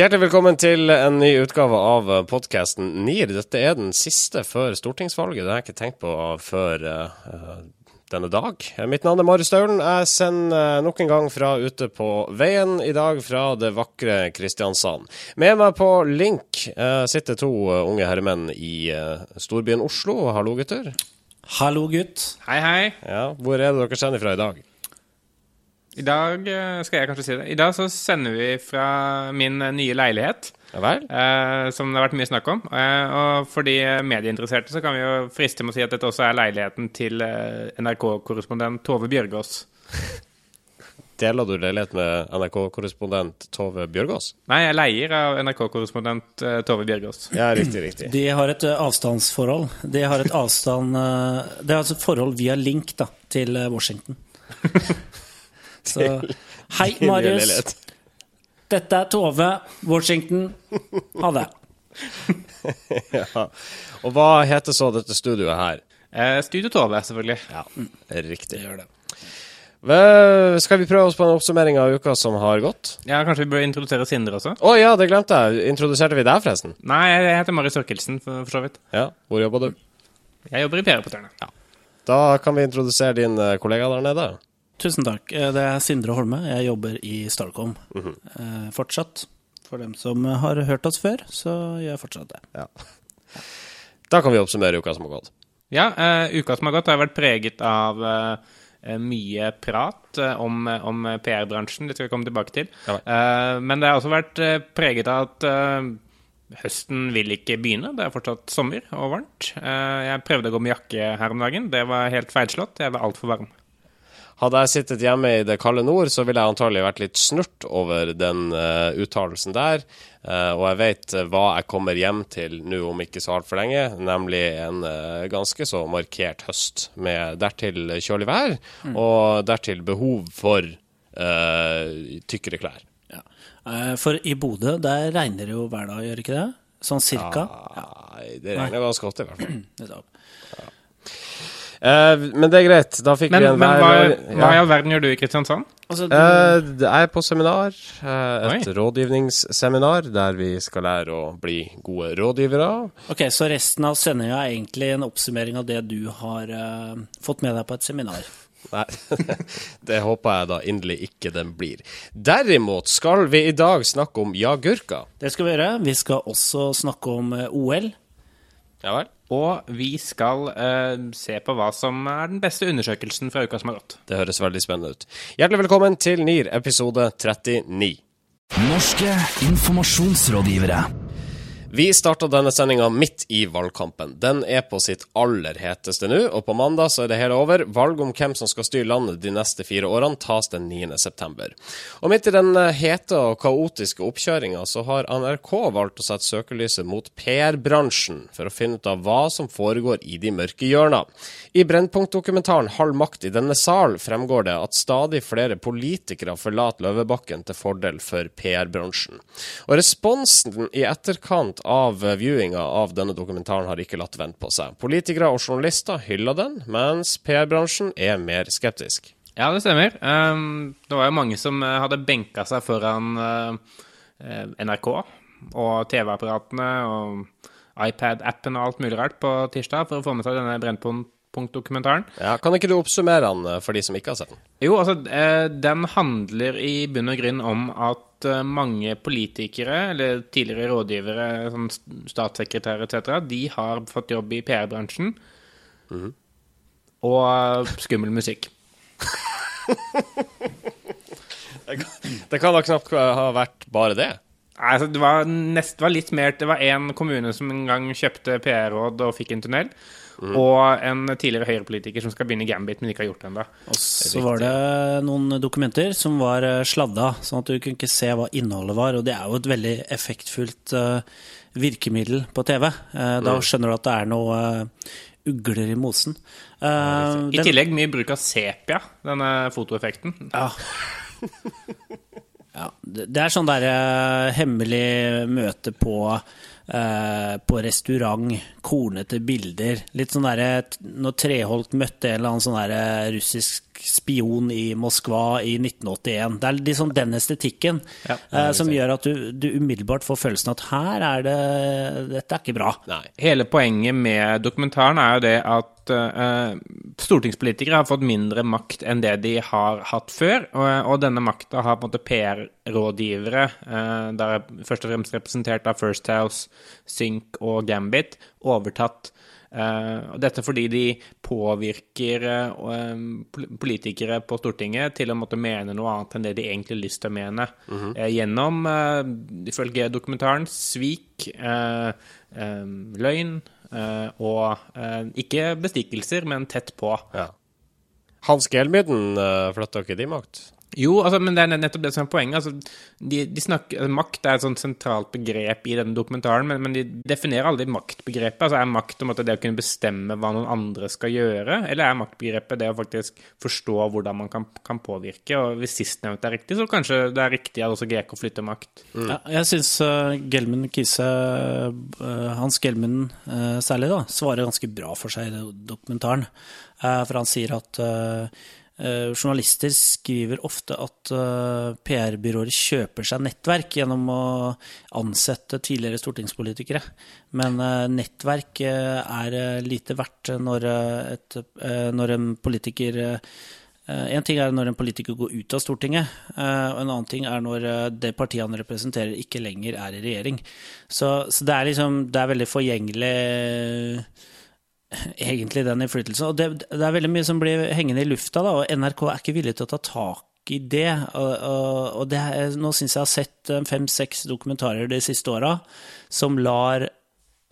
Hjertelig velkommen til en ny utgave av podkasten NIR. Dette er den siste før stortingsvalget. Det har jeg ikke tenkt på før uh, denne dag. Mitt navn er Marius Staulen. Jeg sender uh, nok en gang fra ute på veien i dag fra det vakre Kristiansand. Med meg på link uh, sitter to unge herremenn i storbyen Oslo. Hallo, gutter. Hallo, gutt. Hei, hei. Ja, Hvor er det dere sender fra i dag? I dag eh, skal jeg kanskje si det. I dag så sender vi fra min eh, nye leilighet. Ja vel? Eh, som det har vært mye snakk om. Eh, og for de medieinteresserte så kan vi jo friste med å si at dette også er leiligheten til eh, NRK-korrespondent Tove Bjørgaas. Deler du leilighet med NRK-korrespondent Tove Bjørgaas? Nei, jeg leier av NRK-korrespondent Tove Bjørgaas. Ja, riktig, riktig. De har et avstandsforhold. De har et avstand Det er altså et forhold via link da, til Washington. Så hei, Marius. Dette er Tove, Washington. Ha det. ja. Og hva heter så dette studioet her? Eh, Studio Tove, selvfølgelig. Ja, riktig. Det gjør det. Skal vi prøve oss på en oppsummering av uka som har gått? Ja, Kanskje vi bør introdusere Sindre også? Å oh, ja, det glemte jeg. Introduserte vi deg, forresten? Nei, jeg heter Marius Ørkelsen, for, for, så vidt. Ja, Hvor jobber du? Jeg jobber i PR-reportørene. Ja. Da kan vi introdusere din eh, kollega der nede. Tusen takk. Eh, det er Sindre Holme. Jeg jobber i Starcom mm -hmm. fortsatt. For dem som har hørt oss før, så gjør jeg fortsatt det. Ja. Da kan vi oppsummere uka som har gått. Ja, uh, uka som har gått har vært preget av uh, mye prat om, om PR-bransjen. Det skal vi komme tilbake til. Ja. Uh, men det har også vært preget av at høsten vil ikke begynne. Det er fortsatt sommer og varmt. jeg prøvde å gå med jakke her om dagen. Det var helt feilslått. Jeg var altfor varm. Hadde jeg sittet hjemme i det kalde nord, så ville jeg antagelig vært litt snurt over den uh, uttalelsen der. Uh, og jeg vet uh, hva jeg kommer hjem til nå om ikke så altfor lenge, nemlig en uh, ganske så markert høst med dertil kjølig vær, mm. og dertil behov for tykkere klær. Ja. For i Bodø, der regner det jo hver dag, gjør ikke det? Sånn cirka? Ja, det regner ganske ofte, i hvert fall. Uh, men det er greit. Da fikk men, vi en men hva, hva i all verden gjør du i Kristiansand? Altså, du... uh, jeg er på seminar. Uh, et Oi. rådgivningsseminar der vi skal lære å bli gode rådgivere. Ok, Så resten av sendinga er egentlig en oppsummering av det du har fått med deg på et seminar? Nei, det håper jeg da inderlig ikke den blir. Derimot skal vi i dag snakke om jagurka. Det skal vi gjøre. Vi skal også snakke om OL. Ja vel. Og vi skal uh, se på hva som er den beste undersøkelsen fra uka som har gått. Det høres veldig spennende ut. Hjertelig velkommen til NIR episode 39. Norske informasjonsrådgivere. Vi starta denne sendinga midt i valgkampen. Den er på sitt aller heteste nå, og på mandag så er det hele over. Valg om hvem som skal styre landet de neste fire årene tas den 9. september. Og midt i den eh, hete og kaotiske oppkjøringa så har NRK valgt å sette søkelyset mot PR-bransjen, for å finne ut av hva som foregår i de mørke hjørna. I Brennpunkt-dokumentaren 'Halv makt i denne sal' fremgår det at stadig flere politikere forlater Løvebakken til fordel for PR-bransjen. Og responsen i etterkant av viewinga av denne dokumentaren har ikke latt vente på seg. Politikere og journalister hyller den, mens PR-bransjen er mer skeptisk. Ja, det stemmer. Um, det var jo mange som eh, hadde benka seg foran uh, NRK og TV-apparatene og iPad-appen og alt mulig rart på tirsdag for å få med seg denne Brennpunkt-dokumentaren. Ja, kan ikke du oppsummere den for de som ikke har sett den? Jo, altså, den handler i bunn og grunn om at Eh, mange politikere, eller tidligere rådgivere, sånn statssekretærer etc., de har fått jobb i PR-bransjen. Mm. Og eh, skummel musikk. det kan da knapt ha vært bare det? Nei, altså, det var, nest, var litt mer Det var én kommune som en gang kjøpte PR-råd og fikk en tunnel. Mm. Og en tidligere Høyre-politiker som skal begynne i Gambit, men ikke har gjort det ennå. Så var det noen dokumenter som var eh, sladda, sånn at du kunne ikke se hva innholdet var. Og det er jo et veldig effektfullt uh, virkemiddel på TV. Uh, da mm. skjønner du at det er noe uh, ugler i mosen. I tillegg mye bruk av sepia, denne fotoeffekten. Ja. Ja, det er sånn derre uh, hemmelig møte på uh, på restaurant, kornete bilder. Litt sånn derre Når Treholt møtte en eller annen sånn derre russisk spion i Moskva i 1981. Det er liksom den estetikken ja, eh, som gjør at du, du, umiddelbart får følelsen at her er det Dette er ikke bra. Nei. Hele poenget med dokumentaren er jo det at uh, stortingspolitikere har fått mindre makt enn det de har hatt før. Og, og denne makta har på en måte PR-rådgivere, uh, der først og fremst representert av First House, Sync og Gambit, overtatt dette fordi de påvirker uh, politikere på Stortinget til å måtte mene noe annet enn det de egentlig har lyst til å mene. Mm -hmm. gjennom, ifølge dokumentaren, svik, løgn og ikke bestikkelser, men tett på. Ja. Hans Gelmyden flytta ikke de makt? Jo, altså, men det er nettopp det som er poenget. Altså, de, de snakker, altså, makt er et sånt sentralt begrep i denne dokumentaren, men, men de definerer aldri maktbegrepet. Altså, Er makt måte, det å kunne bestemme hva noen andre skal gjøre, eller er maktbegrepet det å faktisk forstå hvordan man kan, kan påvirke? Og Hvis sistnevnte er riktig, så kanskje det er riktig at også GK flytter makt. Mm. Ja, jeg syns uh, Gelman Kise, uh, Hans Gelman uh, særlig, da, svarer ganske bra for seg i dokumentaren. Uh, for han sier at journalister skriver ofte at uh, PR-byråer kjøper seg nettverk gjennom å ansette tidligere stortingspolitikere. Men uh, nettverk er lite verdt når, et, når en politiker en ting er når en politiker går ut av Stortinget, og en annen ting er når det partiet han representerer, ikke lenger er i regjering. Så, så det, er liksom, det er veldig forgjengelig egentlig den innflytelsen. Og det, det, er veldig mye som blir hengende i lufta, da, og NRK er ikke villig til å ta tak i det. Og, og, og det, nå syns jeg jeg har sett fem-seks dokumentarer de siste åra som lar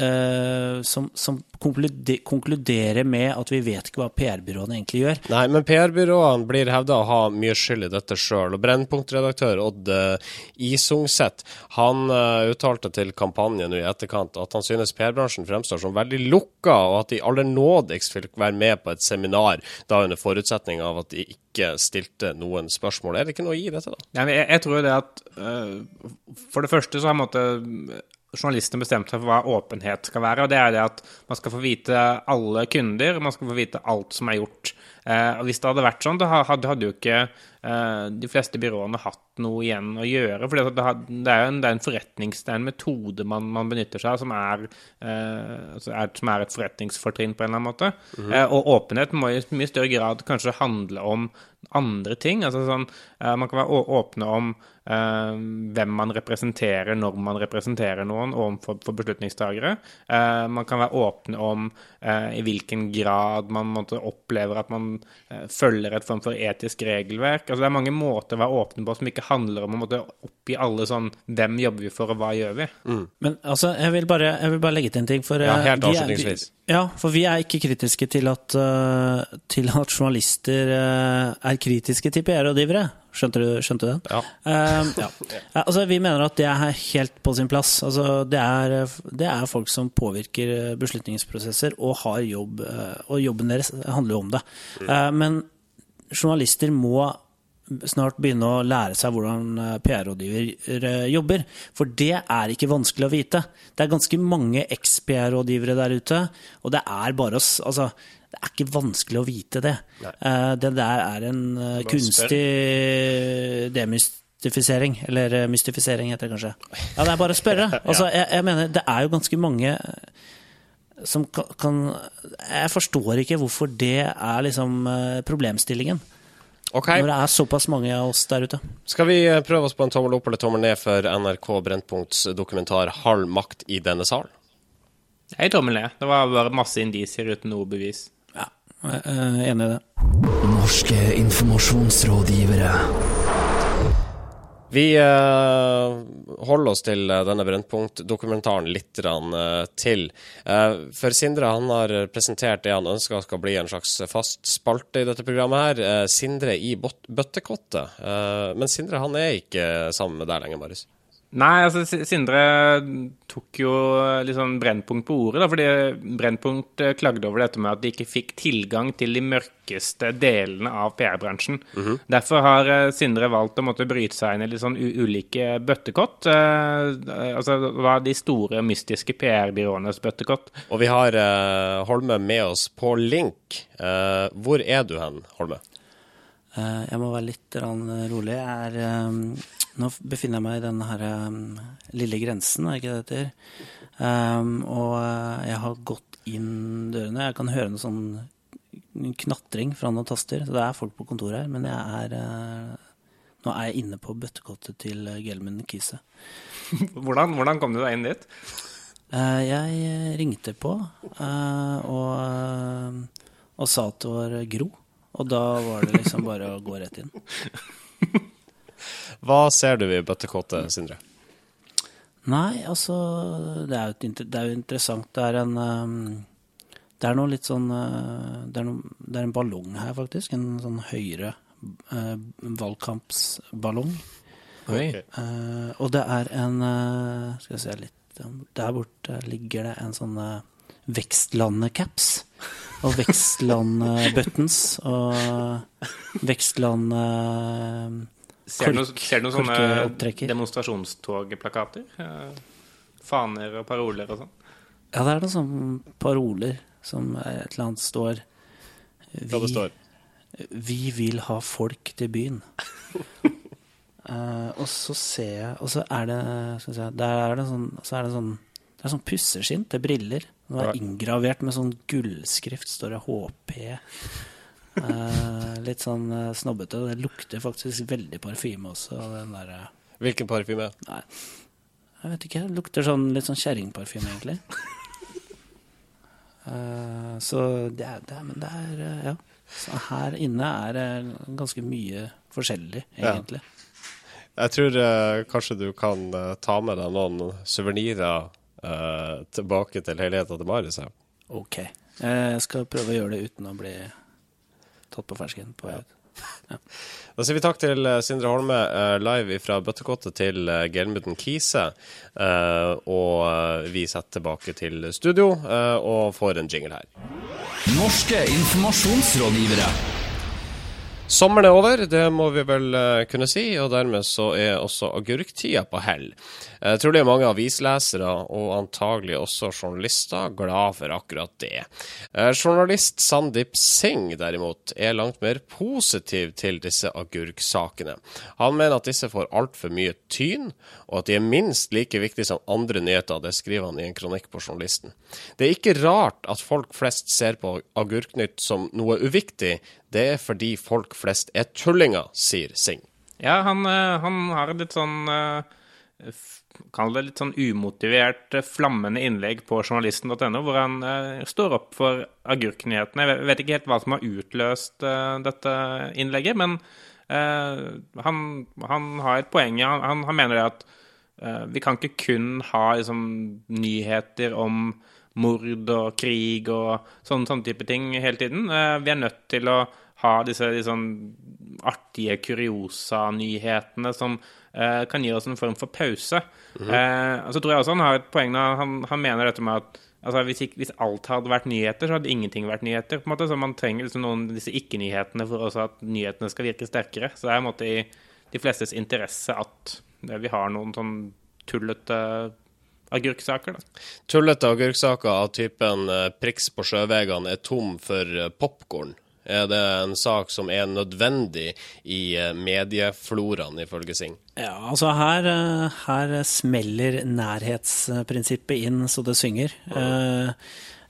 Uh, som, som konkluderer med at vi vet ikke hva PR-byråene egentlig gjør. Nei, men PR-byråene blir hevda å ha mye skyld i dette sjøl. Og Brennpunktredaktør Odd uh, Isungset han uh, uttalte til kampanjen i etterkant at han synes PR-bransjen fremstår som veldig lukka, og at de aller nådigst fikk være med på et seminar da under forutsetning av at de ikke stilte noen spørsmål. Er det ikke noe i dette, da? Ja, jeg, jeg, tror det at For det første så har måtte journalistene bestemte seg for hva åpenhet skal være. og Det er det at man skal få vite alle kunder, man skal få vite alt som er gjort. Eh, og Hvis det hadde vært sånn, da hadde, hadde jo ikke eh, de fleste byråene hatt noe igjen å gjøre. For det, det, er jo en, det en forretnings, det er en metode man, man benytter seg av som er, eh, altså som er, et forretningsfortrinn på en eller annen måte. Mm -hmm. og åpenhet må i mye større grad kanskje handle om andre ting. altså sånn, eh, Man kan være åpne om hvem man representerer når man representerer noen overfor beslutningstagere. Uh, man kan være åpne om uh, i hvilken grad man måtte, opplever at man følger et form for etisk regelverk. altså Det er mange måter å være åpne på som ikke handler om å måtte oppgi alle sånn Hvem jobber vi for, og hva gjør vi? Mm. Men altså, jeg vil, bare, jeg vil, bare, legge til en ting. For, ja, helt avslutningsvis. Ja, for vi er ikke kritiske til at, uh, til at journalister uh, er kritiske til PR-rådgivere. Skjønte du, skjønte du det? Ja. Uh, ja. Altså, vi mener at det er helt på sin plass. Altså, det, er, det er folk som påvirker beslutningsprosesser og har jobb, og jobben deres handler jo om det. Mm. Men journalister må snart begynne å lære seg hvordan eh, PR-rådgivere jobber. For det er ikke vanskelig å vite. Det er ganske mange eks-PR-rådgivere der ute, og det er bare oss altså, det er ikke vanskelig å vite det. Uh, det der er en uh, kunstig demystifisering. Eller mystifisering, heter det kanskje. Ja, det er bare å spørre. Altså, jeg, jeg mener, det er jo ganske mange som kan, kan Jeg forstår ikke hvorfor det er liksom problemstillingen. Okay. Når det er såpass mange av oss der ute. Skal vi eh, prøve oss på en tommel opp eller tommel ned for NRK Brennpunkts dokumentar 'Halv makt i denne salen'? Jeg tommel ned. Det var bare masse indisier uten noe bevis. Ja, jeg er enig i det. Norske informasjonsrådgivere. Vi uh, holder oss til uh, denne Brennpunkt-dokumentaren litt uh, til. for Sindre han har presentert det han ønsker skal bli en slags fast spalte i dette programmet. her. Sindre i bøttekottet. men Sindre han er ikke sammen med deg lenger, Marius? Nei, altså Sindre tok jo liksom Brennpunkt på ordet. da, fordi Brennpunkt eh, klagde over dette med at de ikke fikk tilgang til de mørkeste delene av PR-bransjen. Mm -hmm. Derfor har eh, Sindre valgt å måtte bryte seg inn i litt sånn ulike bøttekott. Eh, altså hva de store, mystiske PR-byråenes bøttekott. Og vi har eh, Holme med oss på link. Eh, hvor er du hen, Holme? Jeg må være litt rolig. Jeg er nå befinner jeg meg i denne her, um, lille grensen, er ikke det det heter? Um, og uh, jeg har gått inn dørene. Jeg kan høre noe sånn knatring fra noen taster. Så det er folk på kontoret her. Men jeg er uh, Nå er jeg inne på bøttekottet til Gelmund Kise. hvordan, hvordan, kom du deg inn dit? Uh, jeg ringte på uh, og, og sa at det var Gro. Og da var det liksom bare å gå rett inn. Hva ser du i bøttekottet, Sindre? Nei, altså Det er jo, det er jo interessant. Det er en um, Det er noe litt sånn uh, det, er noe, det, er en ballong her, faktisk. En sånn høyere uh, valgkampsballong. Okay. Uh, og det er en Skal vi se litt Der borte ligger det en sånn Vekstlandet-caps. Og Vekstland-buttons. Og Vekstland Ser du noen sånne demonstrasjonstogplakater? Faner og paroler og sånn? Ja, det er noen sånne paroler som et eller annet står Vi, Hva det står? Vi vil ha folk til byen. uh, og så ser jeg Og så er det skal si, Der er det sånn, så er det sånn det er sånn pusseskinn til briller. Det er inngravert med sånn gullskrift. Står det HP. Uh, litt sånn uh, snobbete. Det lukter faktisk veldig parfyme også. Den der, uh, Hvilken parfyme? Nei, jeg vet ikke. Det lukter sånn, litt sånn kjerringparfyme, egentlig. så det er, det er, Men det er Ja. Så her inne er det ganske mye forskjellig, egentlig. Ja. Jeg tror kanskje du kan ta med deg noen suvenirer tilbake til leiligheta til Marius. OK. Jeg skal prøve å gjøre det uten å bli tatt på fersken. På ja. Ja. Da sier vi takk til eh, Sindre Holme uh, live fra bøttekottet til Gelmuten Kise. Og vi setter tilbake til studio og får en jingle her. Norske informasjonsrådgivere. Sommeren er over, det må vi vel kunne si, og dermed så er også agurktida på hell. Jeg tror det er mange avislesere, og antagelig også journalister, glad for akkurat det. Eh, journalist Sandeep Singh derimot er langt mer positiv til disse agurksakene. Han mener at disse får altfor mye tyn, og at de er minst like viktige som andre nyheter. Det skriver han i en kronikk på Journalisten. Det er ikke rart at folk flest ser på Agurknytt som noe uviktig. Det er fordi folk flest er tullinger, sier Singh. Ja, han, eh, han har litt sånn uh kall det litt sånn umotivert, eh, flammende innlegg på journalisten.no, hvor han står opp for agurknyhetene. Jeg vet ikke helt hva som har utløst dette innlegget, men han, han, har et poeng. Han, han mener det at vi kan ikke kun ha liksom, nyheter om mord og krig og sånne, sånne type ting hele tiden. vi er nødt til å ha disse, disse artige kuriosa-nyhetene som eh, kan gi oss en form for pause. Mm -hmm. eh, så tror jeg også han har et poeng når han, han mener dette med at altså, hvis, ikke, hvis, alt hadde vært nyheter, så hadde ingenting vært nyheter. på en måte, Så man trenger liksom noen av disse ikke-nyhetene for også at nyhetene skal virke sterkere. Så det er en måte i de flestes interesse at vi har noen sånn tullete agurksaker. da. Tullete agurksaker av typen eh, priks på sjøveiene er tom for eh, popkorn er det en sak som er nødvendig i eh, mediefloraen, ifølge Sing? Ja, altså her, eh, her, smeller nærhetsprinsippet inn så det synger. Mm.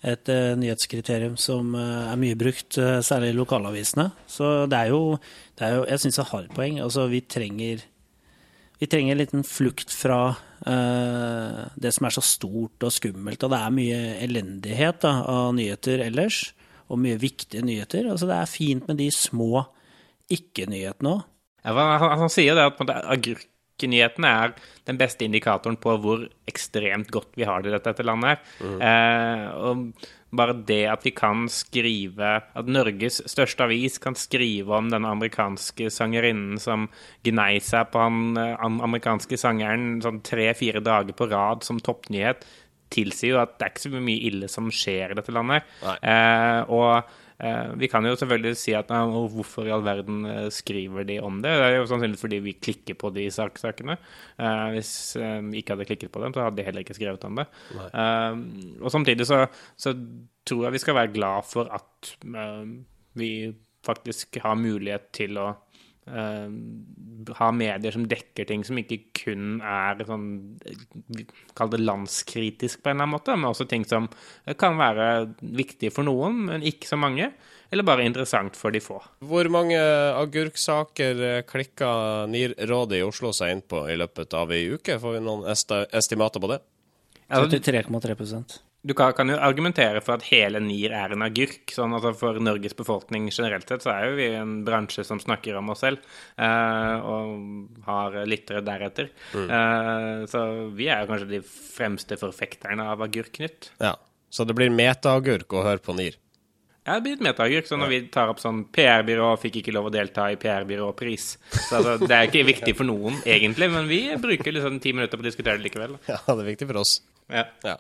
Et nyhetskriterium som er mye brukt, særlig i lokalavisene. Så det er jo, det er jo Jeg syns det har et poeng. Altså, vi trenger vi trenger en liten flukt fra uh, det som er så stort og skummelt. Og det er mye elendighet da, av nyheter ellers og mye viktige nyheter. Altså, det er fint med de små ikke-nyhetene òg. Ja, han, han, sier det at agurk agurknyhetene er den beste indikatoren på hvor ekstremt godt vi har det i dette, dette landet. Mm. Eh, og bare det at vi kan skrive At Norges største avis kan skrive om den amerikanske sangerinnen som gnei seg på han han amerikanske sangeren sånn tre-fire dager på rad som toppnyhet, tilsier jo at det er ikke så mye ille som skjer i dette landet. Eh, og Eh, vi kan jo selvfølgelig si at ja, hvorfor i all verden eh, skriver de om det? Det er jo sannsynligvis fordi vi klikker på de saksakene. Eh, hvis vi ikke hadde klikket på dem, så hadde de heller ikke skrevet om det. Nei. og samtidig så, så, tror jeg vi skal være glad for at vi faktisk har mulighet til å ha medier som dekker ting som ikke kun er sånn Kall det landskritisk på en eller annen måte, men også ting som kan være viktige for noen, men ikke så mange. Eller bare interessant for de få. Hvor mange agurksaker klikka NIR-rådet i Oslo seg inn på i løpet av ei uke? Får vi noen estimater på det? 33,3 du kan, kan, jo argumentere for at hele NIR er en agurk. sånn altså For Norges befolkning generelt sett så er jo vi en bransje som snakker om oss selv, eh, og har lyttere deretter. Mm. Eh, så vi er jo kanskje de fremste forfekterne av Agurknytt. Ja, Så det blir metaagurk å høre på NIR? Ja, det blir et metaagurk. Så når vi tar opp sånn PR-byrå fikk ikke lov å delta i PR-byråpris. Så altså, det er ikke viktig for noen, egentlig, men vi bruker liksom ti minutter på å diskutere det likevel. Ja, det er viktig for oss. Ja. ja.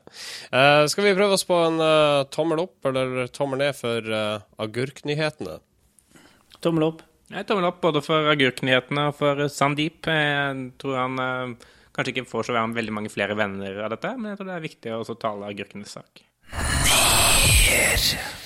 Uh, skal vi prøve oss på en uh, tommel opp eller tommel ned for uh, agurknyhetene? Tommel opp. Ja, tommel opp både for agurknyhetene og for Sandeep. Jeg tror han kanskje ikke får så veldig mange flere venner av dette, men jeg tror det er viktig å tale agurkenes sak. Nyr.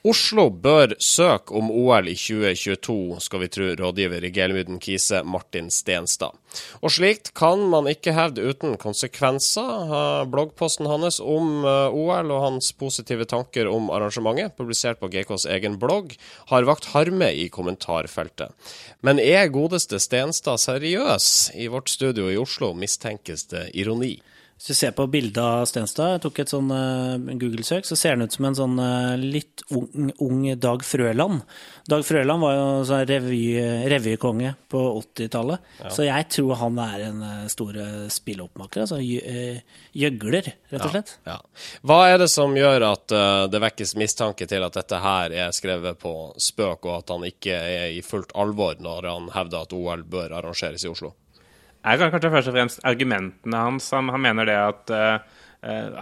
Oslo bør søke om OL i 2022, skal vi tro rådgiver i Gelmyden Kise, Martin Stenstad. Og slikt kan man ikke hevde uten konsekvenser. Bloggposten hans om eh, OL og hans positive tanker om arrangementet, publisert på GKs egen blogg, har vakt harme i kommentarfeltet. Men er godeste Stenstad seriøs? I vårt studio i Oslo mistenkes det ironi. Hvis du ser på bildet av Stenstad, jeg tok et sånn uh, Google-søk, så ser han ut som en sånn uh, litt ung, ung, Dag Frøland. Dag Frøland var jo sånn revy, revykonge på 80-tallet, ja. så jeg tror han er en uh, stor spilloppmaker. Altså gjøgler, rett og slett. Ja, ja. Hva er det som gjør at det vekkes mistanke til at dette her er skrevet på spøk, og at han ikke er i fullt alvor når han hevder at OL bør arrangeres i Oslo? Er kanskje først og fremst argumentene hans. Han, han mener det at uh,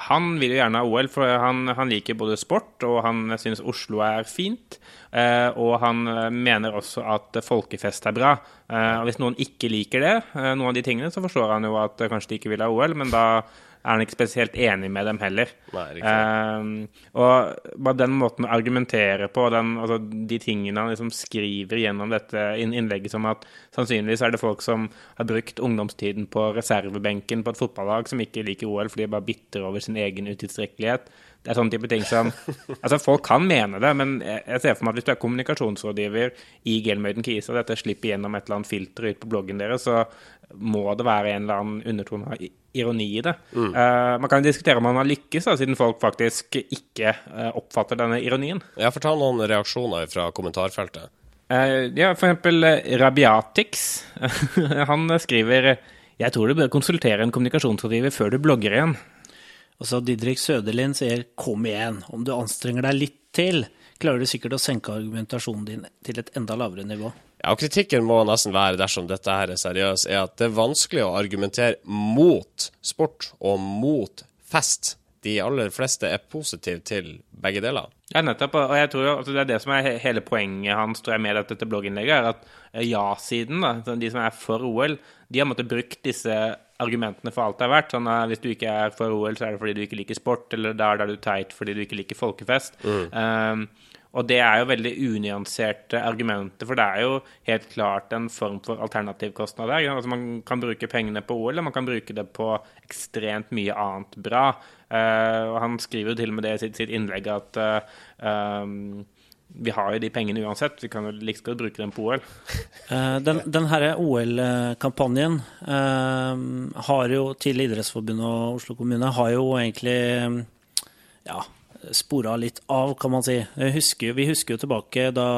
han vil jo gjerne ha OL, for han, han, liker både sport og han synes Oslo er fint. Uh, og han mener også at folkefest er bra. Uh, og Hvis noen ikke liker det, noen av de tingene, så forstår han jo at kanskje de ikke vil ha OL, men da er han ikke spesielt enig med dem heller. Nei, uh, og bare den måten å argumentere på, den, altså, de tingene han liksom skriver gjennom dette innlegget som at sannsynligvis er det folk som har brukt ungdomstiden på reservebenken på et fotballag som ikke liker OL fordi de bare bitter over sin egen utilstrekkelighet. Det er sånne type ting som Altså, folk kan mene det, men jeg ser for meg at hvis du er kommunikasjonsrådgiver i Gelmøyden Kisa, og dette slipper gjennom et eller annet filter ut på bloggen deres, så må det være en eller annen undertone av ironi i det. Mm. Uh, man kan diskutere om man har lykkes, da, siden folk faktisk ikke uh, oppfatter denne ironien. Jeg får ta noen reaksjoner fra kommentarfeltet. Uh, ja, for eksempel Rabiatix. Han skriver jeg tror du bør konsultere en kommunikasjonsrådgiver før du blogger igjen. Og så Didrik Søderlind sier 'kom igjen', om du anstrenger deg litt til, klarer du sikkert å senke argumentasjonen din til et enda lavere nivå. Ja, og Kritikken må nesten være, dersom dette her er seriøst, er at det er vanskelig å argumentere mot sport og mot fest. De aller fleste er positive til begge deler. Ja, nettopp. Og jeg tror jo, altså det er det som er hele poenget hans tror jeg, med dette blogginnlegget, er at ja-siden, de som er for OL, de har måttet brukt disse argumentene for alt det er verdt. Sånn at Hvis du ikke er for OL, så er det fordi du ikke liker sport, eller da er du teit fordi du ikke liker folkefest. Mm. Um, og det er jo veldig unyanserte argumenter, for det er jo helt klart en form for alternativkostnad der. Altså man kan bruke pengene på OL, og man kan bruke det på ekstremt mye annet bra. Uh, og han skriver jo til og med det i sitt, sitt innlegg at uh, um, vi har jo de pengene uansett. Vi kan jo like godt bruke dem på OL. den, den, herre OL-kampanjen eh, har jo til Idrettsforbundet og Oslo kommune har jo egentlig ja, spora litt av, kan man si. Husker, vi husker jo tilbake da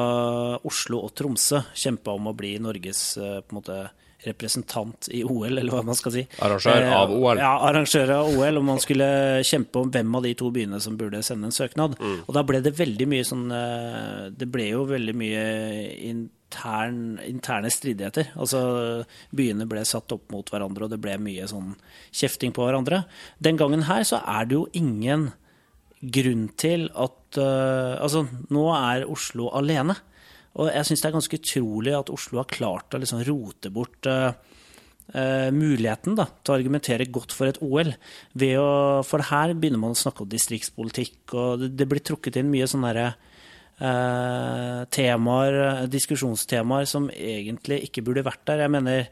Oslo og Tromsø kjempa om å bli Norges eh, på en måte representant i OL, eller hva man skal si. Arrangør av eh, OL. Ja, arrangør av OL, og man skulle kjempe om hvem av de to byene som burde sende en søknad. Mm. Og da ble det veldig mye sånn eh, Det ble jo veldig mye intern, interne stridigheter. Altså byene ble satt opp mot hverandre, og det ble mye sånn kjefting på hverandre. Den gangen her så er det jo ingen grunn til at uh, Altså, nå er Oslo alene. Og jeg syns det er ganske utrolig at Oslo har klart å liksom rote bort uh, uh, muligheten da, til å argumentere godt for et OL. Å, for her begynner man å snakke om distriktspolitikk, og det, det blir trukket inn mye sånne uh, temaer, diskusjonstemaer som egentlig ikke burde vært der. Jeg mener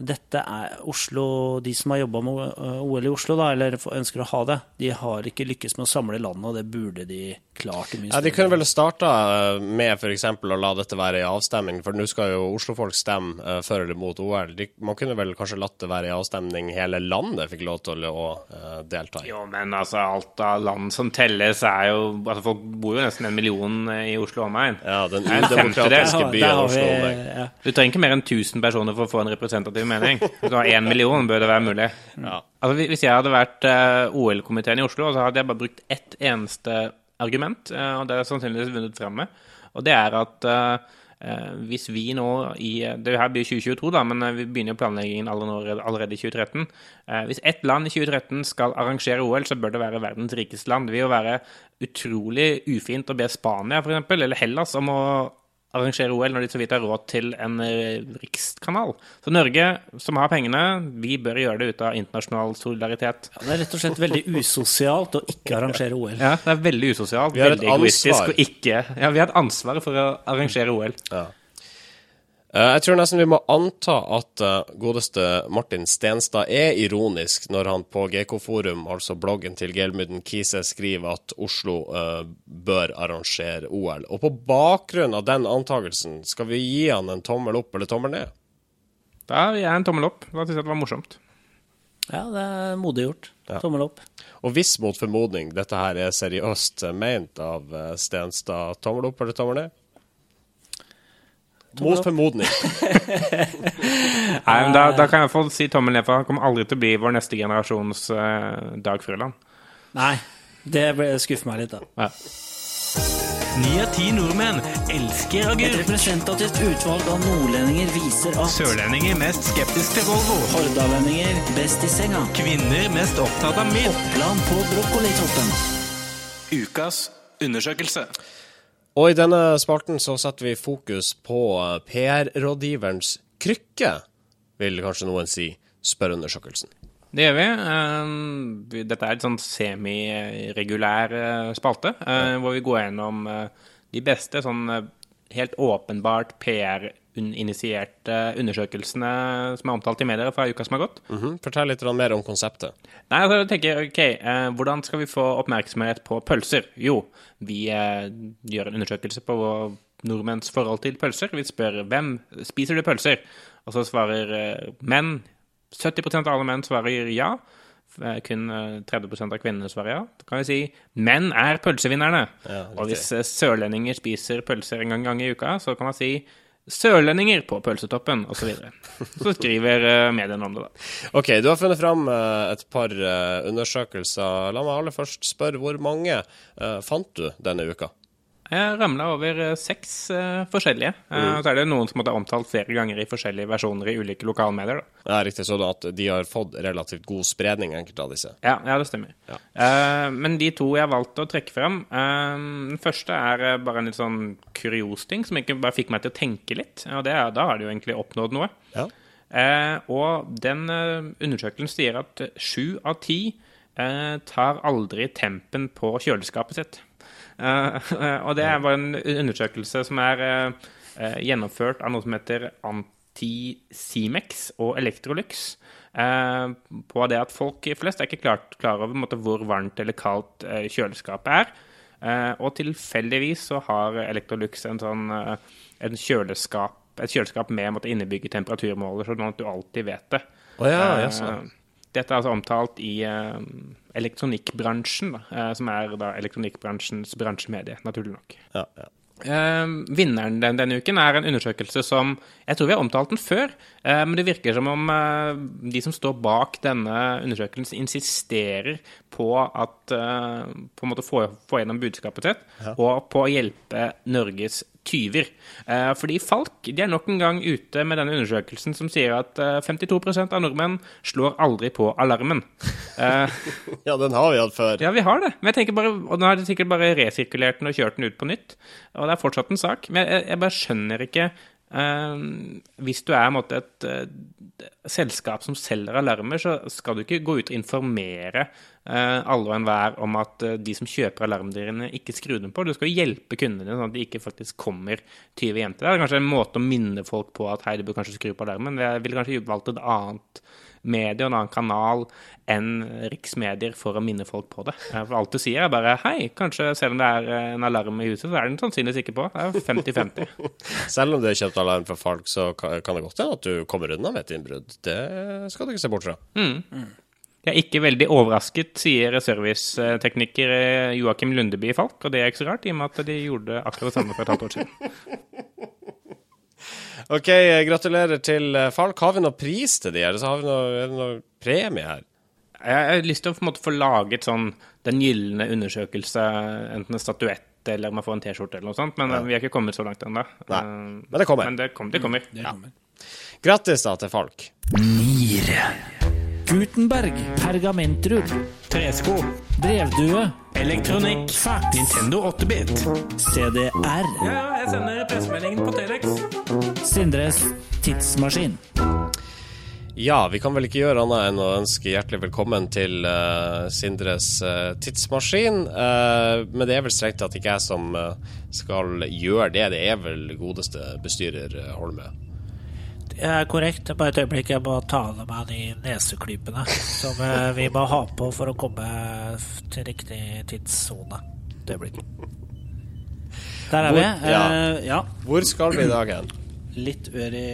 dette er Oslo, De som har jobba med OL i Oslo, da, eller ønsker å ha det, de har ikke lykkes med å samle landet, og det burde de klart. ja, De kunne vel starta eh, med f.eks. å la dette være i avstemning, for nå skal jo Oslo-folk stemme uh, for eller mot OL. De, man kunne vel kanskje latt det være i avstemning hele landet fikk lov til å uh, delta i? Jo, men altså, alt av land som telles, er jo altså Folk bor jo nesten en million i Oslo omegn. Ja, den udemokratiske byen Oslo omegn. Ja. Du trenger ikke mer enn 1000 personer for å få en representativ mening. Hvis du har én million, bør det være mulig. Ja. Altså, hvis jeg hadde vært uh, OL-komiteen i Oslo, så hadde jeg bare brukt ett eneste argument, eh, og det er sannsynligvis vunnet frem med. Og det er at eh, hvis vi nå i Det her blir 2022, da, men eh, vi begynner jo planleggingen allerede i 2013. Hvis ett land i 2013 skal arrangere OL, så bør det være verdens rikeste land. Det vil jo være utrolig ufint å be Spania for eksempel, eller Hellas om å arrangere OL når de så vidt har råd til en eh, rikskanal. Så Norge, som har pengene, vi bør gjøre det ut av internasjonal solidaritet. Ja, det er rett og slett veldig usosialt å ikke arrangere OL. Ja, det er veldig usosialt. Veldig egoistisk å ikke Ja, vi har et ansvar for å arrangere OL. Ja. Eh, jeg tror nesten vi må anta at uh, godeste Martin Stenstad er ironisk når han på GK Forum, altså bloggen til Gelmyden Kise, skriver at Oslo uh, bør arrangere OL. Og på bakgrunn av den antakelsen, skal vi gi han en tommel opp eller tommel ned? Da gir jeg en tommel opp. Da syns jeg det var morsomt. Ja, det er modig gjort. Ja. Tommel opp. Og hvis mot formodning dette her er seriøst ment av Stenstad, tommel opp eller tommel ned? Mot formodning. Nei, men da, da, kan jeg få si tommel ned, for han kommer aldri til å bli vår neste generasjons uh, Dag Frøland. Nei, det skuffer meg litt, da. Ja. Ni av ti nordmenn elsker agurk. Et representativt utvalg av nordlendinger viser at Sørlendinger mest skeptisk til Volvo. Hordalendinger best i senga. Kvinner mest opptatt av mitt. Oppland på brokkolitoppen. Ukas undersøkelse. Og i denne spalten så setter vi fokus på eh, PR-rådgiverens krykke, vil kanskje noen si, spørreundersøkelsen. Det gjør vi. Eh, dette er et sånn semiregulær eh, spalte, hvor vi går gjennom de beste sånn helt åpenbart PR-initierte undersøkelsene som er omtalt i medier fra uka som har gått. Mm -hmm. Fortell litt mer om konseptet. Nei, altså, jeg tenker, ok, eh, Hvordan skal vi få oppmerksomhet på pølser? Jo, vi eh, gjør en undersøkelse på nordmenns forhold til pølser. Vi spør hvem spiser du pølser? Og så svarer eh, menn. 70% av alle menn svarer ja. Eh, kun 30 eh, av kvinnene svarer ja. Da kan vi si menn er pølsevinnerne. Ja, og hvis eh, sørlendinger spiser pølser en gang, gang i uka, så kan man si sørlendinger på pølsetoppen, osv. Så, så skriver mediene om det, da. OK, du har funnet fram et par undersøkelser. La meg aller først spørre, hvor mange fant du denne uka? Jeg ramla over eh, seks uh, forskjellige. Uh, mm. Så er det noen som måtte ha omtalt flere ganger i forskjellige versjoner i ulike lokalmedier. Da. Ja, Riktig sånn at de har fått relativt god spredning, enkelte av disse. Ja, ja det stemmer. Ja. Uh, men de to jeg valgte å trekke frem Den første er bare en litt sånn kurios ting som egentlig bare fikk meg til å tenke litt. Og det er, da har de jo egentlig oppnådd noe. Ja. og den undersøkelsen sier at sju av ti tar aldri tempen på kjøleskapet sitt. Eh, og det var en undersøkelse som er eh, gjennomført av noe som heter Anticimex og Electrolux. Eh, på det at folk flest er ikke klart klar over måte, hvor varmt eller kaldt kjøleskapet er. og tilfeldigvis så har Electrolux en sånn en kjøleskap, et kjøleskap med måte, innebygget temperaturmåler, sånn at du alltid vet det. Oh, ja, ja, dette er altså omtalt i uh, elektronikkbransjen, uh, som er da elektronikkbransjens bransjemedie, naturlig nok. Ja, ja. Uh, vinneren den, denne uken er en undersøkelse som Jeg tror vi har omtalt den før, uh, men det virker som om uh, de som står bak denne undersøkelsen, insisterer på at På en måte få, få gjennom budskapet sitt, ja. og på å hjelpe Norges tyver. fordi Falk de er nok en gang ute med denne undersøkelsen som sier at 52% av nordmenn slår aldri på alarmen. ja, den har vi hatt før. Ja, vi har det. Men jeg tenker bare, og nå har de sikkert bare resirkulert den og kjørt den ut på nytt. Og det er fortsatt en sak. Men jeg, jeg bare skjønner ikke Hvis du er måte, et uh, selskap som selger alarmer, så skal du ikke gå ut og informere uh, alle og enhver om at de som kjøper alarmdyrene, ikke skrur dem på. Du skal hjelpe kundene sånn at de ikke faktisk kommer tyve hjem til deg. Det er kanskje en måte å minne folk på at hei, du bør kanskje skru på alarmen. Jeg ville kanskje valgt et annet medie og en annen kanal enn riksmedier for å minne folk på det. For alt du sier, er bare hei, kanskje selv om det er eh, en alarm i huset, så er den sannsynligvis ikke på. Det er 50-50. selv om du har kjøpt alarm fra folk, så kan det godt hende at du kommer unna med et innbrudd. Det skal du ikke se bort fra. Mm. Jeg er ikke veldig overrasket, sier servicetekniker eh, Joakim Lundeby Falk, og det er ikke så rart, i og med at de gjorde akkurat det samme for et halvt år siden. OK, gratulerer til eh, Falk. Har vi noen pris til de her? Så har vi noe, er det noe premie her? Jeg har lyst til å måte, få laget sånn den gylne undersøkelse, enten en statuett eller om man får en T-skjorte eller noe sånt, men ja. vi har ikke kommet så langt ennå. Uh, men det kommer. Men det, kom, det kommer. Mm, det kommer. Ja. Grattis da til Falk. Nier. Gutenberg. Pergamentrull. Tresko. Brevdue. Elektronikk. Fax. Nintendo 8-bit. CDR. Ja, ja, jeg sender pressemeldingen på Telex. Sindres tidsmaskin. Ja, vi kan vel ikke gjøre annet enn å ønske hjertelig velkommen til uh, Sindres uh, tidsmaskin. Uh, men det er vel strengt tatt ikke jeg som skal gjøre det. Det er vel godeste bestyrer Holme. Er korrekt. Bare et øyeblikk, jeg må ta av meg de neseklypene som vi må ha på for å komme til riktig tidssone. Et øyeblikk. Der er vi. Ja. ja. Hvor skal vi i dag hen? litt ør i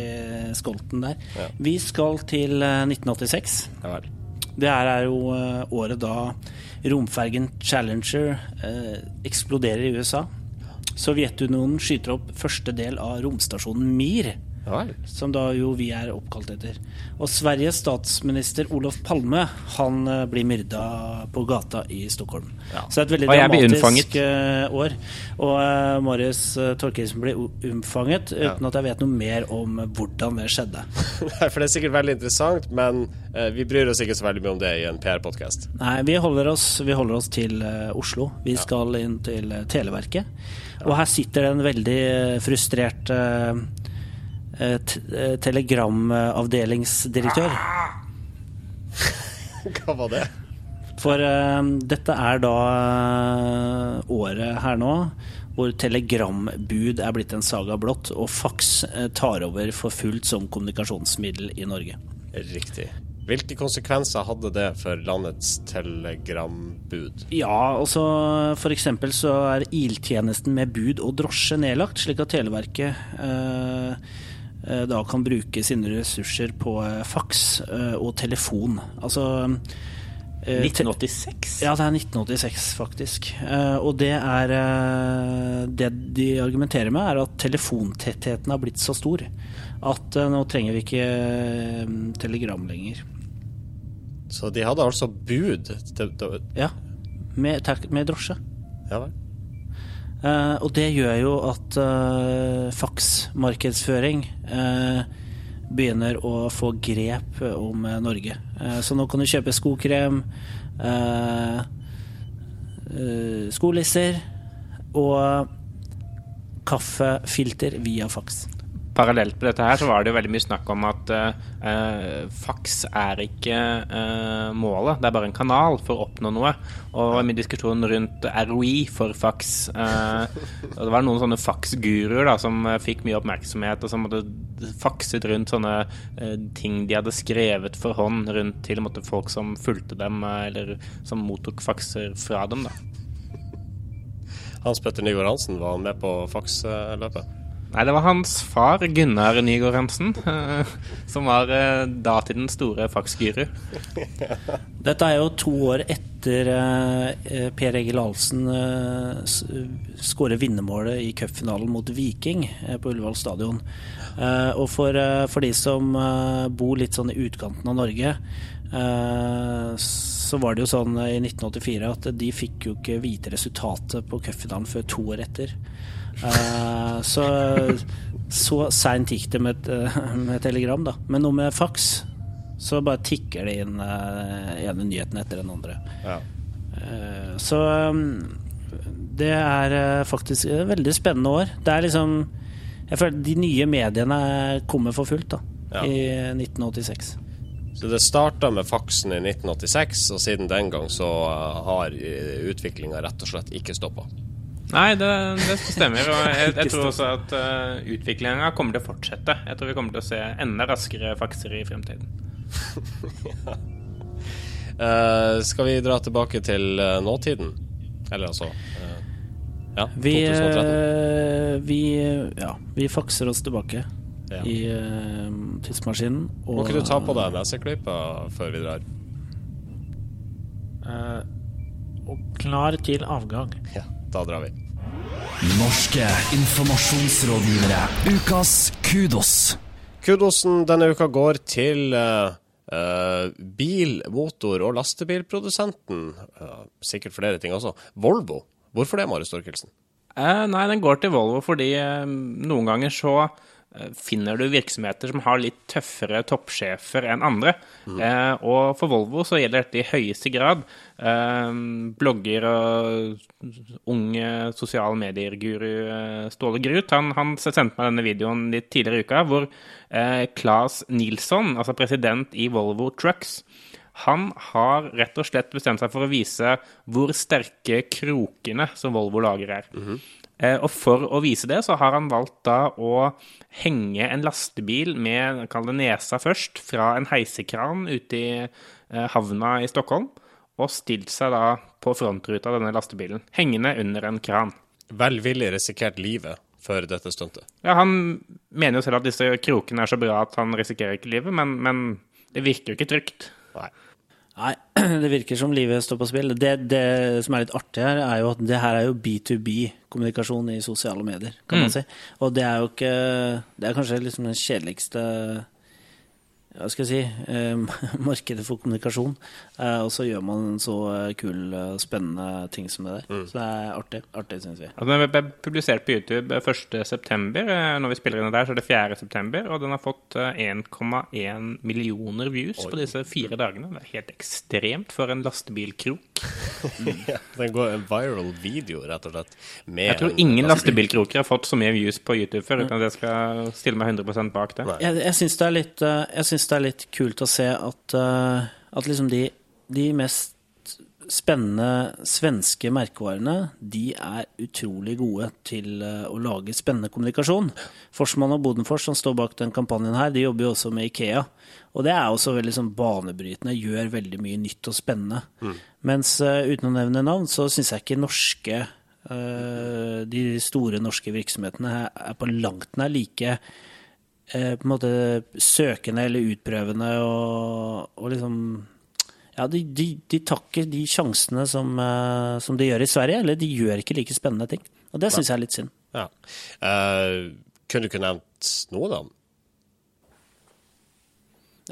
skolten der. Ja. Vi skal til 1986. Eh, ja Det er jo eh, året da romfergen Challenger eh, eksploderer i USA. Sovjetunionen skyter opp første del av romstasjonen Mir som da jo vi er oppkalt etter. Og Sveriges statsminister Olof Palme han eh, blir myrda på gata i Stockholm. Ja. Så det er et veldig dramatisk uh, år. Og uh, Marius uh, Torkelsen blir unnfanget ja. uten at jeg vet noe mer om hvordan det skjedde. Nei, for det er sikkert veldig interessant, men uh, vi bryr oss ikke så veldig mye om det i en PR-podkast. Nei, vi holder oss, vi holder oss til Oslo. Vi ja. skal inn til Televerket. Og her sitter det en veldig frustrert uh, Eh, eh, telegramavdelingsdirektør. Hva var det? For uh, dette er da uh, året her nå hvor telegrambud er blitt en saga blått, og faks uh, tar over for fullt som kommunikasjonsmiddel i Norge. Riktig. Hvilke konsekvenser hadde det for landets telegrambud? Ja, altså eksempel så er iltjenesten med bud og drosje nedlagt, slik at Televerket eh, Eh, da kan bruke sine ressurser på fax faks eh, og telefon. Altså 1986? Ja, det er 1986, faktisk. Og det er Det de argumenterer med, er at telefontettheten har blitt så stor at nå trenger vi ikke telegram lenger. Så de hadde altså bud? Ja, med, med drosje. Ja vel. Uh, og det gjør jo at uh, faksmarkedsføring uh, begynner å få grep om Norge. så nå kan du kjøpe skokrem, skolisser og kaffefilter via faks parallelt med dette her, så var det jo veldig mye snakk om at uh, faks er ikke uh, målet, det er bare en kanal for å oppnå noe. Og min diskusjon rundt ROI for faks. Og det var noen sånne faksguruer som fikk mye oppmerksomhet, og som hadde fakset rundt sånne ting de hadde skrevet for hånd rundt til måte, folk som fulgte dem, eller som mottok fakser fra dem. da. Hans Petter Nygaard Hansen var med på faksløpet? Nei, det var hans far, Gunnar Nygaard Hansen, eh, som var eh, datidens store faksguru. Dette er jo to år etter uh, Per Egil Ahlsen skåret vinnermålet i cupfinalen mot Viking på Ullevål stadion. og for, for, de som bor litt sånn i utkanten av Norge, så var det jo sånn i 1984 at de fikk jo ikke vite resultatet på cupfinalen før to år etter. Så så seint gikk det med, med telegram, da. Men noe med faks så bare tikker det inn uh, ene nyheten etter den andre. Ja. Uh, så um, det er uh, faktisk et veldig spennende år. Det er liksom Jeg føler de nye mediene kommer for fullt da, ja. i 1986. Så det starta med faksen i 1986, og siden den gang så har utviklinga rett og slett ikke stoppa? Nei, det, det, stemmer. Og jeg, jeg tror også at uh, utviklinga kommer til å fortsette. Jeg tror vi kommer til å se enda raskere fakser i fremtiden ja. uh, skal vi dra tilbake til uh, nåtiden? Eller altså uh, Ja, vi, 2013. vi, ja, vi fakser oss tilbake ja. i tidsmaskinen. Og, Må ikke du ta på deg leseklypa før vi drar? og klar til avgang. Ja, da drar vi. Norske informasjonsrådgivere. Ukas kudos. Kudosen denne uka går til uh, uh, bil-, motor- og lastebilprodusenten. Uh, sikkert flere ting også. Volvo. Hvorfor det, Marius Storkelsen? nei, den går til Volvo fordi noen ganger så Eh, finner du virksomheter som har litt tøffere toppsjefer enn andre. Mm. Eh, og for Volvo så gjelder dette i høyeste grad. Eh, blogger og unge sosiale medier-guru eh, Ståle Grut han, han, sendte meg denne videoen litt tidligere i uka, hvor eh, Claes Nilsson, altså president i Volvo Trucks, han har rett og slett bestemt seg for å vise hvor sterke krokene som Volvo lager er. Mm -hmm. Eh, og for å vise det, så har han valgt da å henge en lastebil med, kall det nesa først, fra en heisekran ute i eh, havna i Stockholm, og stilt seg da på frontruta av denne lastebilen, hengende under en kran. Velvillig risikert livet for dette stuntet. Ja, han mener jo selv at disse krokene er så bra at han risikerer ikke livet, men, men det virker jo ikke trygt. Nei. Nei, det virker som livet står på spill. Det, det, som er litt artig her, er jo at det her er jo B2B-kommunikasjon i sosiale medier, kan mm. man si. Og det er jo ikke Det er kanskje liksom den kjedeligste hva skal jeg si, eh, markedet for kommunikasjon. Eh, og så gjør man en så kul kul, spennende ting som det der. Mm. Så det er artig, artig syns vi. Altså, den ble publisert på YouTube 1.9. Når vi spiller inn det der, så er det 4.9. Og den har fått 1,1 millioner views Oi. på disse fire dagene. Det er helt ekstremt for en lastebilkrok. mm. ja, den går en viral video, rett og slett. jeg tror ingen lastebilkroker har fått så mye views på YouTube før, uten at jeg skal stille meg 100 bak det. Jeg, jeg syns det er litt jeg synes det er litt kult å se at, uh, at liksom de, de, mest spennende svenske merkevarene, de er utrolig gode til uh, å lage spennende kommunikasjon. Forsmann og Bodenfors, som står bak den kampanjen her, de jobber jo også med Ikea. Og det er også veldig sånn banebrytende, gjør veldig mye nytt og spennende. Mm. Mens uh, uten å nevne navn, så syns jeg ikke norske de store norske virksomhetene er på langt nær like Eh, på en måte søkende eller utprøvende og, og liksom ja, de, de, de, tar ikke de sjansene som, eh, som, de gjør i Sverige, eller de gjør ikke like spennende ting. Og det syns jeg er litt synd. Ja. Uh, kunne du ikke nevnt noe, da?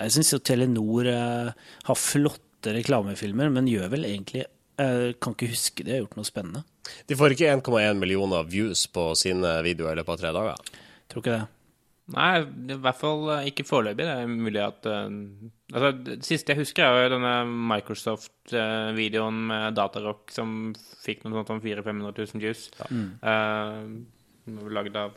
Jeg syns jo Telenor eh, har flotte reklamefilmer, men gjør vel egentlig Jeg kan ikke huske de har gjort noe spennende. De får ikke 1,1 millioner views på sine videoer i løpet av tre dager? Tror ikke det. Nei, i hvert fall eh, ikke foreløpig. Det er mulig at uh, Altså, det siste jeg husker, er jo denne Microsoft-videoen med Datarock som fikk noe sånt som 400 000-500 000 views. Ja. Mm. Uh, lagd av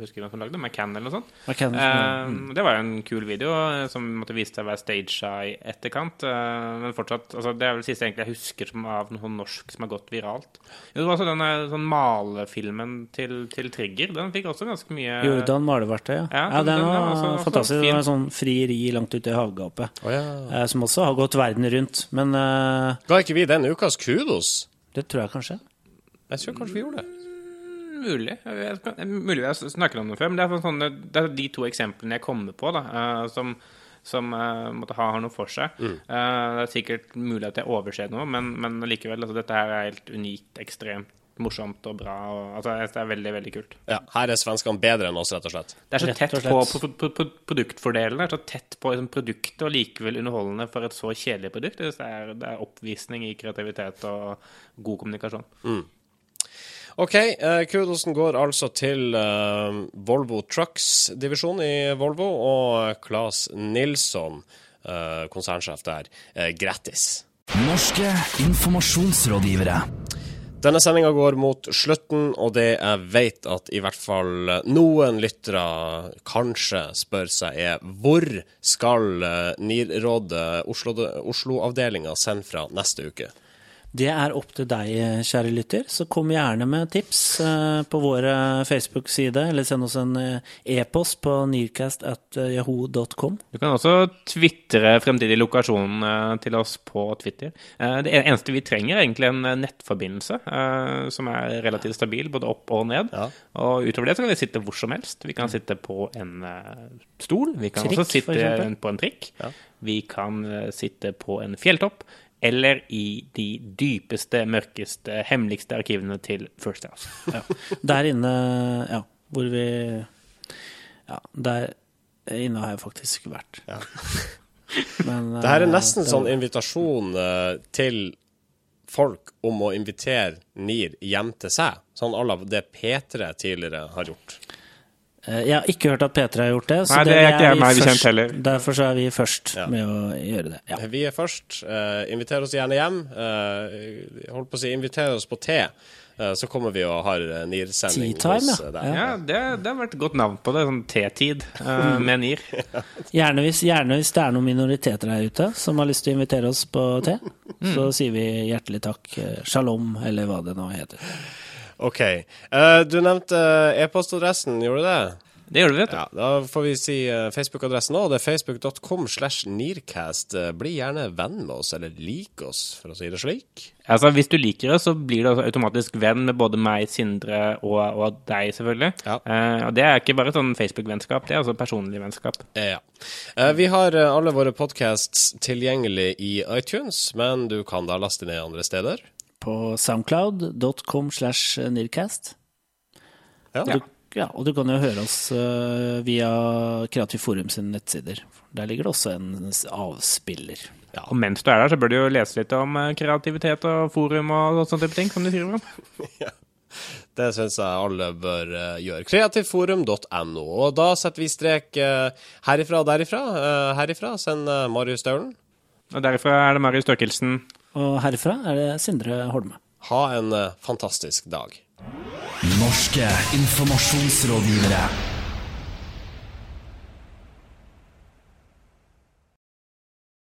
husker hvem som lagde McCann eller noe sånt. McCann, uh, mm. Det var jo en kul video eh, som måtte vise seg å være staged i etterkant. Uh, men fortsatt, altså, det er vel det siste jeg husker som av noe norsk som har gått viralt. Jo, det var også denne sånn malefilmen til, til, Trigger. Den fikk også ganske mye Jordan maleverktøy, ja. ja. ja den, den, var, også, fantastisk. Det var en sånn frieri langt ute i havgapet. Oh, ja. uh, som også har gått verden rundt. Men eh, Ga ikke vi den ukas kudos? Det tror jeg kanskje. Jeg tror kanskje vi gjorde det mulig. Jeg, mulig jeg snakker om det før, men det er, sånn, det er, de to eksemplene jeg kommer på, da, uh, som som uh, måtte ha, har noe for seg. Mm. Uh, det er sikkert mulig at jeg overser noe, men, men likevel. Altså, dette her er helt unikt, ekstremt morsomt og bra. Og, altså, det er veldig, veldig kult. Ja, Her er svenskene bedre enn oss, rett og slett. Det er så tett på, på, på, på produktfordelen. Det er så tett på liksom, produktet og likevel underholdende for et så kjedelig produkt. Det er, det er oppvisning i kreativitet og god kommunikasjon. Mm. OK, uh, kudosen går altså til uh, Volvo Trucks-divisjon i Volvo, og Claes Nilsson, uh, konsernsjef der, gratis. Norske informasjonsrådgivere. Denne sendinga går mot slutten, og det jeg vet at i hvert fall noen lyttere kanskje spør seg, er hvor skal eh, NIR-rådet, Oslo-avdelinga, Oslo sende fra neste uke? Det er opp til deg, kjære lytter, så kom gjerne med tips eh, på vår Facebook-side, eller send oss en eh, e-post på nearcast.yahoo.com. Du kan også tvitre fremtidig lokasjon eh, til oss på Twitter. Det eneste vi trenger, er egentlig en nettforbindelse som er relativt stabil, både opp og ned. Ja. Og utover det så kan vi sitte hvor som helst. Vi kan sitte på en stol, vi kan trikk, også sitte på en trikk. Ja. Vi kan sitte på en fjelltopp eller i de dypeste, mørkeste, hemmeligste arkivene til First House. Ja. Der inne, ja, hvor vi Ja, der inne har jeg faktisk vært. Ja. Men, det her er nesten det... sånn invitasjon uh, til folk om å invitere NIR hjem til seg, sånn à la det P3 tidligere har gjort. Eh, jeg har ikke hørt at P3 har gjort det. Så Nei, det er ikke jeg meg bekjent heller. Derfor så er vi først ja. med å gjøre det. Ja. Vi er først. Uh, inviter oss gjerne hjem. Uh, holdt på å si, inviter oss på te. Uh, så kommer vi og har NIR-sending hos ja. der. Ja, det, det, har vært et godt navn på det. Sånn T-tid uh, med NIR. gjerne, hvis, gjerne, hvis, det er noen minoriteter der ute som har lyst til å invitere oss på te, mm. så sier vi hjertelig takk. Shalom, eller hva det nå heter. OK. Uh, du nevnte uh, e-postadressen, gjorde du det? Det gjør du, vet du. Ja, da får vi si uh, Facebook-adressen òg. Det er facebook.com slash nearcast. bli gjerne venn med oss, eller lik oss, for å si det slik. Altså, Hvis du liker det, så blir du automatisk venn med både meg, Sindre og, og deg, selvfølgelig. Ja. og Det er ikke bare sånn Facebook-vennskap, det er altså personlig vennskap. Ja. vi har alle våre podcasts tilgjengelig i iTunes, men du kan da laste ned andre steder på soundcloud.com slash nearcast. Ja. Du, ja. og du kan jo høre oss uh, via Kreativ Forum sine nettsider. Der ligger det også en avspiller. Ja, og mens du er der, så bør du jo lese litt om uh, kreativitet og forum og sånne type ting, som du skriver om. ja. Det syns jeg alle bør uh, gjøre. Kreativforum.no. Og da setter vi strek herifra og derifra. herifra sender Marius Staulen. Og derifra er det Marius Størkelsen. Og herfra er det Sindre Holme. Ha en uh, fantastisk dag. Norske informasjonsrådgivere.